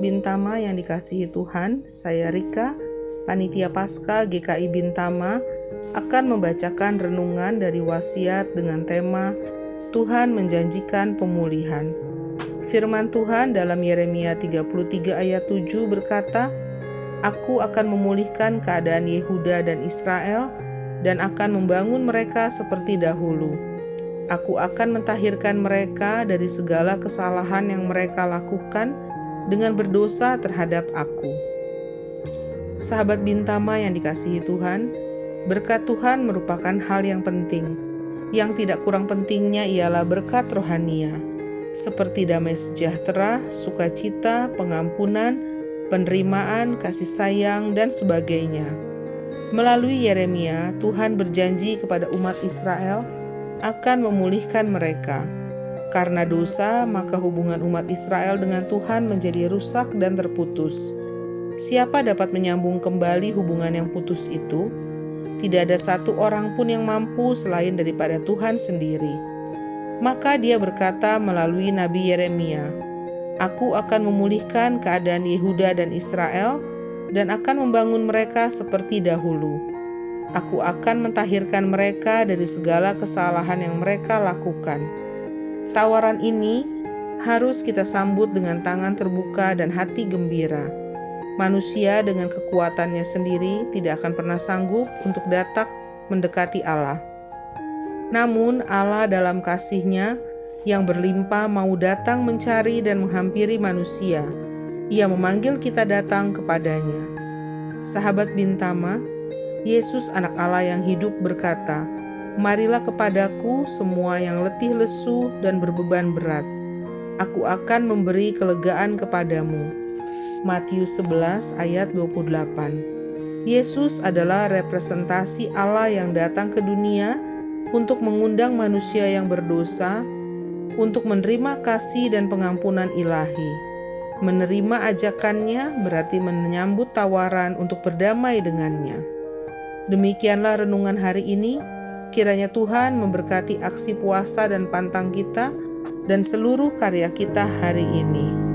Bintama yang dikasihi Tuhan, saya Rika, Panitia Paskah GKI Bintama, akan membacakan renungan dari wasiat dengan tema Tuhan menjanjikan pemulihan. Firman Tuhan dalam Yeremia 33 ayat 7 berkata, Aku akan memulihkan keadaan Yehuda dan Israel dan akan membangun mereka seperti dahulu. Aku akan mentahirkan mereka dari segala kesalahan yang mereka lakukan dengan berdosa terhadap aku. Sahabat Bintama yang dikasihi Tuhan, berkat Tuhan merupakan hal yang penting. Yang tidak kurang pentingnya ialah berkat rohania, seperti damai sejahtera, sukacita, pengampunan, penerimaan, kasih sayang, dan sebagainya. Melalui Yeremia, Tuhan berjanji kepada umat Israel akan memulihkan mereka. Karena dosa, maka hubungan umat Israel dengan Tuhan menjadi rusak dan terputus. Siapa dapat menyambung kembali hubungan yang putus itu? Tidak ada satu orang pun yang mampu selain daripada Tuhan sendiri. Maka dia berkata melalui Nabi Yeremia, Aku akan memulihkan keadaan Yehuda dan Israel dan akan membangun mereka seperti dahulu. Aku akan mentahirkan mereka dari segala kesalahan yang mereka lakukan. Tawaran ini harus kita sambut dengan tangan terbuka dan hati gembira. Manusia dengan kekuatannya sendiri tidak akan pernah sanggup untuk datang mendekati Allah. Namun Allah dalam kasihnya yang berlimpah mau datang mencari dan menghampiri manusia. Ia memanggil kita datang kepadanya. Sahabat Bintama, Yesus anak Allah yang hidup berkata, Marilah kepadaku semua yang letih lesu dan berbeban berat. Aku akan memberi kelegaan kepadamu. Matius 11 ayat 28 Yesus adalah representasi Allah yang datang ke dunia untuk mengundang manusia yang berdosa untuk menerima kasih dan pengampunan ilahi. Menerima ajakannya berarti menyambut tawaran untuk berdamai dengannya. Demikianlah renungan hari ini. Kiranya Tuhan memberkati aksi puasa dan pantang kita dan seluruh karya kita hari ini.